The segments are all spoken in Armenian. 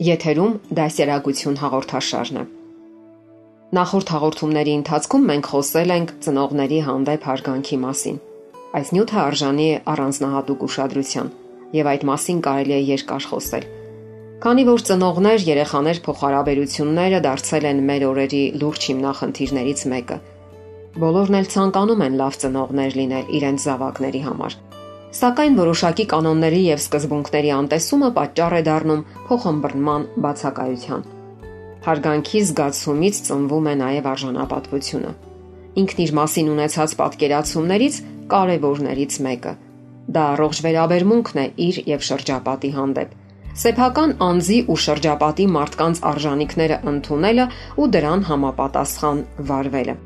Եթերում դասերակցություն հաղորդաշարն է։ Նախորդ հաղորդումների ընթացքում մենք խոսել ենք ծնողների հանդեպ հարգանքի մասին։ Այս նյութը արժանի է առանձնահատուկ ուշադրության, եւ այդ մասին կարելի է երկար խոսել։ Քանի որ ծնողներ, երեխաներ փոխհարաբերությունները դարձել են մեր օրերի լուրջ հիմնախնդիրներից մեկը։ Բոլորն էլ ցանկանում են լավ ծնողներ լինել իրենց զավակների համար Սակայն որոշակի կանոնների եւ սկզբունքների անտեսումը պատճառ է դառնում փոխհմբռնման բացակայության։ Հարգանքի զգացումից ծնվում է նաեւ արժանապատվությունը։ Ինքն իր մասին ունեցած պատկերացումներից կարևորներից մեկը։ Դա առողջ վերաբերմունքն է իր եւ շրջապատի հանդեպ։ Սեփական անձի ու շրջապատի մարդկանց արժանինքները ընդունելը ու դրան համապատասխան վարվելը։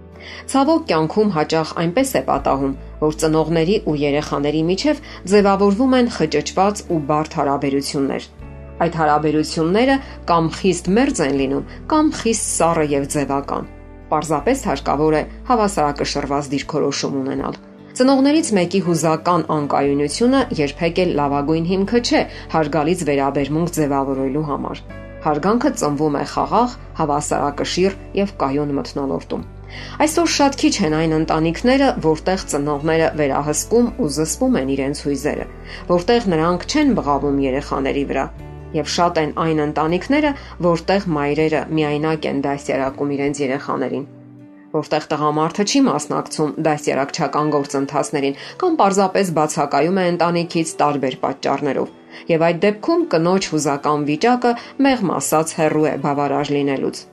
Ցավոք կյանքում հաճախ այնպես է պատահում, որ ծնողների ու երեխաների միջև ձևավորվում են խճճված ու բարդ հարաբերություններ։ Այդ հարաբերությունները կամ խիստ մերձ են լինում, կամ խիստ սառը եւ ձևական։ Պարզապես հարկավոր է հավասարակշռված դիրքորոշում ունենալ։ Ծնողներից մեկի հուզական անկայունությունը երբեք էլ լավագույն հիմքը չէ հարգալից վերաբերմունք ձևավորելու համար։ Հարգանքը ծնվում է խաղաղ, հավասարակշիռ եւ կայուն մթնոլորտում։ Այսօր շատ քիչ են այն ընտանիքները, որտեղ ծնողները վերահսկում ու զսպում են իրենց հույզերը, որտեղ նրանք չեն բղավում երեխաների վրա, եւ շատ են այն ընտանիքները, որտեղ մայրերը միայնակ են դասյարակում իրենց երեխաներին որտեղ տղամարդը չի մասնակցում դասյարակչական գործընթացներին կամ պարզապես բացակայում է ընտանիքից տարբեր պատճառներով։ Եվ այդ դեպքում կնոջ հուզական վիճակը մեղմ ասած հեռու է բավարար լինելուց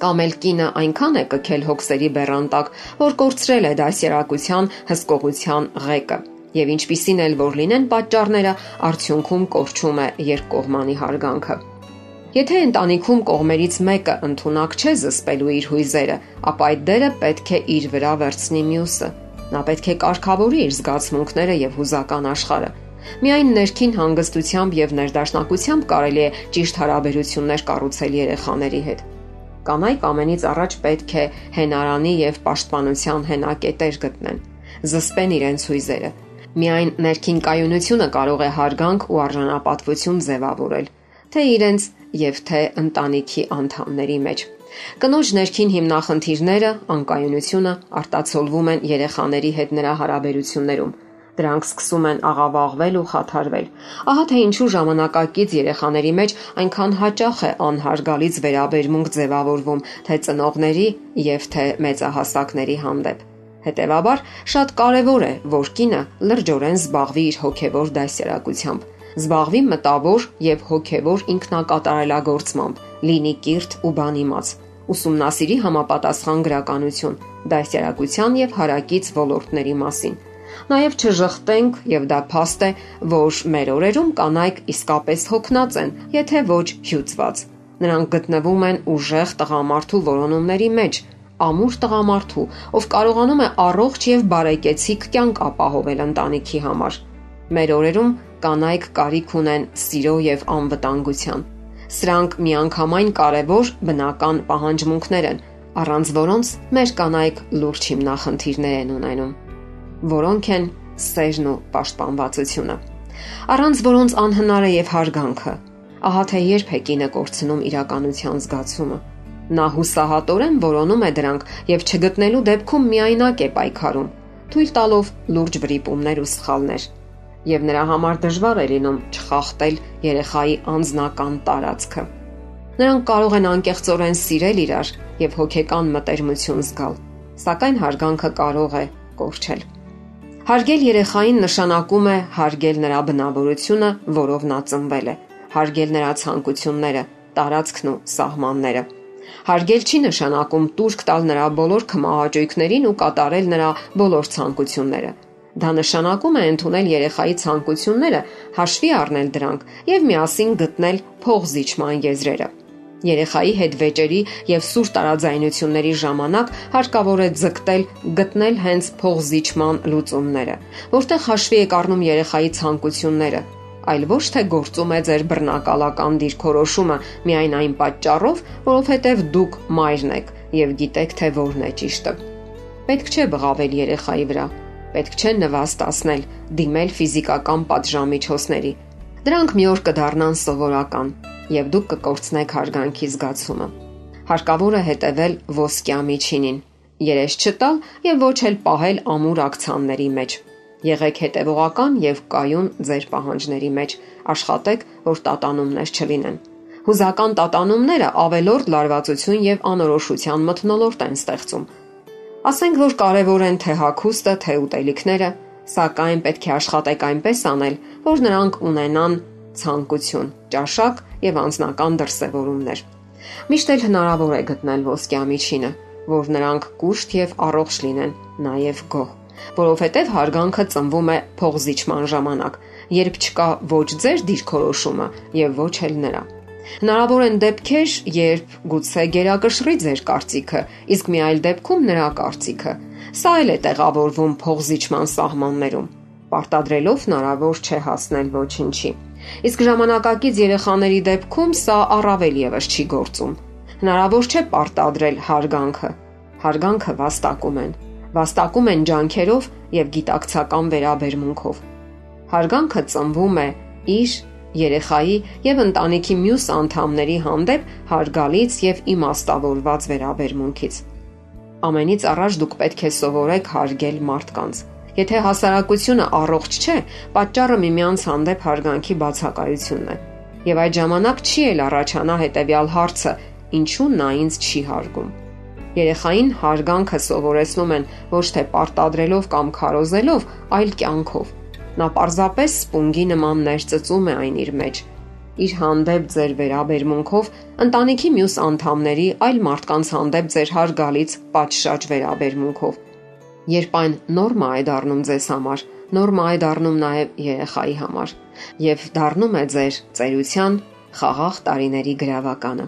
կամ էլ կինը այնքան է կքել հոգսերի բեռանտակ, որ կորցրել է դասերակցության հսկողության ղեկը։ Եվ ինչպիսին էլ որ լինեն պատճառները, արդյունքում կորչում է երկկողմանի հարգանքը։ Եթե ընտանիքում կողմերից մեկը ընդունակ չէ զսպելու իր հույզերը, ապա այդ դերը պետք է իր վրա վերցնի մյուսը։ Նա պետք է կարգավորի իր զգացմունքները եւ հուզական աշխարհը։ Միայն ներքին հանգստությամբ եւ ներդաշնակությամբ կարելի է ճիշտ հարաբերություններ կառուցել երեխաների հետ։ Կանայք ամենից առաջ պետք է հենարանի եւ պաշտպանության հենակետեր գտնեն։ Զսպեն իրենց հույզերը։ Միայն ներքին կայունությունը կարող է հարգանք ու արժանապատվություն ձևավորել, թե իրենց եւ թե ընտանիքի անդամների մեջ։ Կնոջ ներքին հիմնախնդիրները, անկայունությունը արտացոլվում են երեխաների հետ նրա հարաբերություններում Դրանք սկսում են աղավաղվել ու խաթարվել։ Ահա թե ինչու ժամանակակից երեխաների մեջ այնքան հաճախ է անհարգալից վերաբերմունք ձևավորվում թե ծնողների եւ թե մեծահասակների հանդեպ։ Հետևաբար շատ կարևոր է, որ կինը լրջորեն զբաղվի իր հոգևոր դասերակցությամբ զբաղվի մտավոր եւ հոգեվոր ինքնակատարելագործմամբ, լինի կիրթ ու բանիմաց, ուսումնասիրի համապատասխան գրականություն, դասերակցության եւ հարակից ոլորտների մասին Նաև չժխտենք եւ դա փաստ է, որ մեր օրերում կանայք իսկապես հոգնած են, եթե ոչ հյուծված։ Նրանք գտնվում են ուժեղ տղամարդու որոնումների մեջ, ամուր տղամարդու, ով կարողանում է առողջ եւ բարեկեցիկ կյանք ապահովել ընտանիքի համար։ Մեր օրերում կանայք կարիք ունեն սիրո եւ անվտանգության։ Սրանք միանգամայն կարևոր բնական պահանջմունքներ են, առանց որոնց մեր կանայք լուրջ հիմնախնդիրներ են ունենում որոնք են սերն ու պաշտպանվածությունը։ Առանց որոնց անհնար է եւ հարգանքը։ Ահա թե երբ է կինը կորցնում իրականության զգացումը։ Նա հուսահատորեն որոնում է դրանք եւ չգտնելու դեպքում միայնակ է պայքարում, թույլ տալով լուրջ վրիպումներ ու սխալներ։ Եվ նրա համար դժվար է լինում չխախտել երեխայի անznական տարածքը։ Նրանք կարող են անկեղծորեն սիրել իրար եւ հոգեկան մտերմություն զգալ, սակայն հարգանքը կարող է կորչել։ Հարգել երեխային նշանակում է հարգել նրա բնավորությունը, որով նա ծնվել է, հարգել նրա ցանկությունները, տարածքն ու սահմանները։ Հարգել չի նշանակում տուրք տալ նրա բոլոր քմահաճույքներին ու կատարել նրա բոլոր ցանկությունները։ Դա նշանակում է ընդունել երեխայի ցանկությունները, հաշվի առնել դրանք եւ միասին գտնել փողզիջման եզրերը։ Երեխայի հետ վեճերի եւ սուր տարաձայնությունների ժամանակ հարկավոր է ձգտել գտնել հենց փողզիչման լուծումները, որտեղ հաշվի եք առնում երեխայի ցանկությունները, այլ ոչ թե գործում է ձեր բռնակալական դիրքորոշումը միայն այն պատճառով, որովհետև դուք մայրն եք եւ գիտեք թե որն է ճիշտը։ Պետք չէ բղավել երեխայի վրա, պետք չէ նվաստացնել, դիմել ֆիզիկական պատժամիջոցների։ Դրանք մի օր կդառնան սովորական եւ դուք կկորցնեք հարգանքի զգացումը։ Հարկավոր է հետևել ոսկյա միջինին, երես չտալ եւ ոչ էլ պահել ամուր ակցանների մեջ։ Եղեք հետևողական եւ կայուն ձեր պահանջների մեջ, աշխատեք, որ տատանումներ չլինեն։ Հուզական տատանումները ավելորդ լարվածություն եւ անորոշության մթնոլորտ են ստեղծում։ Ասենք որ կարևոր են թե հակոստը, թե ուտելիքները, սակայն պետք է աշխատեք այնպես անել, որ նրանք ունենան ցանկություն, ճաշակ եւ անznական դրսևորումներ։ Միշտ էլ հնարավոր է գտնել ոսկյա միջինը, որ նրանք կուշտ եւ առողջ լինեն, նաեւ գոհ, որովհետեւ հարգանքը ծնվում է փողզիչման ժամանակ, երբ չկա ոչ ձեր դիրքորոշումը եւ ոչ էլ նրա։ Հնարավոր են դեպքեր, երբ գուցե գերակշռի ձեր կարծիքը, իսկ մի այլ դեպքում նրա կարծիքը։ Սա էլ է տեղավորվում փողզիչման սահմաններում։ Պարտադրելով հնարավոր չէ հասնել ոչինչի։ Իսկ ժամանակակից երեխաների դեպքում սա առավել եւս չի գործում։ Հնարավոր չէ պարտադրել հարգանքը։ Հարգանքը վաստակում են։ Վաստակում են ջանքերով եւ գիտակցական վերաբերմունքով։ Հարգանքը ծնվում է իր երեխայի եւ ընտանիքի մյուս անդամների հանդեպ հարգալից եւ իմաստավորված վերաբերմունքից։ Ամենից առաջ դուք պետք է սովորեք հարգել մարդկանց Եթե հասարակությունը առողջ չէ, պատճառը միմյանց հանդեպ հարգանքի բացակայությունն է։ Եվ այդ ժամանակ չի էլ առաջանա հետեւյալ հարցը. ինչու նա ինձ չի հարգում։ Երեխային հարգանքը սովորեցնում են ոչ թե պարտադրելով կամ քարոզելով, այլ կյանքով։ Նա պարզապես սպունգի նման ներծծում է այն իր մեջ իր հանդեպ ձեր վերաբերմունքով, ընտանիքի մյուս անդամների, այլ մարդկանց հանդեպ ձեր հարգալից պատշաճ վերաբերմունքով երբ այն նորմա է դառնում ձեզ համար, նորմա է դառնում նաև երեխայի համար եւ դառնում է ձեր ծերության խաղաղ տարիների գրավականը։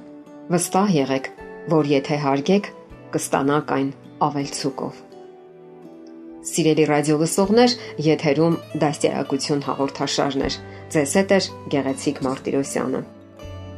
Վստահ եղեք, որ եթե հարգեք, կստանաք այն ավելցուկով։ Սիրելի ռադիո լսողներ, եթերում դաստիարակություն հաղորդաշարներ։ Ձեզ հետ է Գեղեցիկ Մարտիրոսյանը։